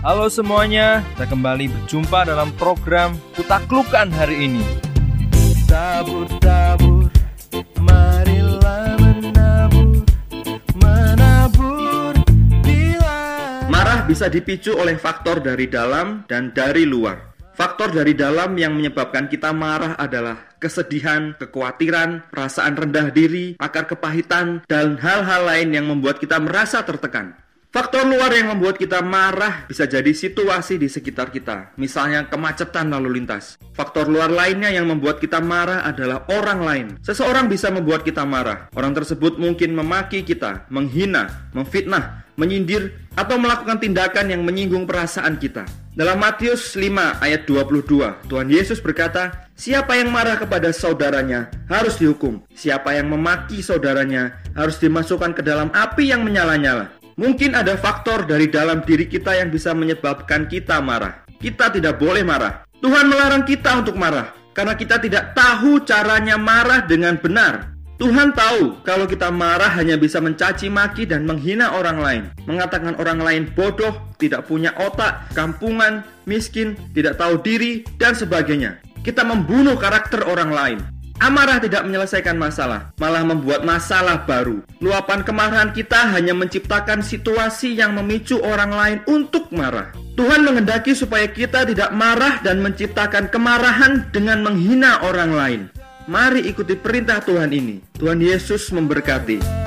Halo semuanya, kita kembali berjumpa dalam program Kutaklukan hari ini. Tabur-tabur, marilah menabur, menabur bila Marah bisa dipicu oleh faktor dari dalam dan dari luar. Faktor dari dalam yang menyebabkan kita marah adalah kesedihan, kekhawatiran, perasaan rendah diri, akar kepahitan, dan hal-hal lain yang membuat kita merasa tertekan. Faktor luar yang membuat kita marah bisa jadi situasi di sekitar kita, misalnya kemacetan lalu lintas. Faktor luar lainnya yang membuat kita marah adalah orang lain. Seseorang bisa membuat kita marah. Orang tersebut mungkin memaki kita, menghina, memfitnah, menyindir, atau melakukan tindakan yang menyinggung perasaan kita. Dalam Matius 5 ayat 22, Tuhan Yesus berkata, Siapa yang marah kepada saudaranya harus dihukum. Siapa yang memaki saudaranya harus dimasukkan ke dalam api yang menyala-nyala. Mungkin ada faktor dari dalam diri kita yang bisa menyebabkan kita marah. Kita tidak boleh marah. Tuhan melarang kita untuk marah karena kita tidak tahu caranya marah dengan benar. Tuhan tahu kalau kita marah hanya bisa mencaci maki dan menghina orang lain, mengatakan orang lain bodoh, tidak punya otak, kampungan, miskin, tidak tahu diri, dan sebagainya. Kita membunuh karakter orang lain. Amarah tidak menyelesaikan masalah, malah membuat masalah baru. Luapan kemarahan kita hanya menciptakan situasi yang memicu orang lain untuk marah. Tuhan menghendaki supaya kita tidak marah dan menciptakan kemarahan dengan menghina orang lain. Mari ikuti perintah Tuhan ini. Tuhan Yesus memberkati.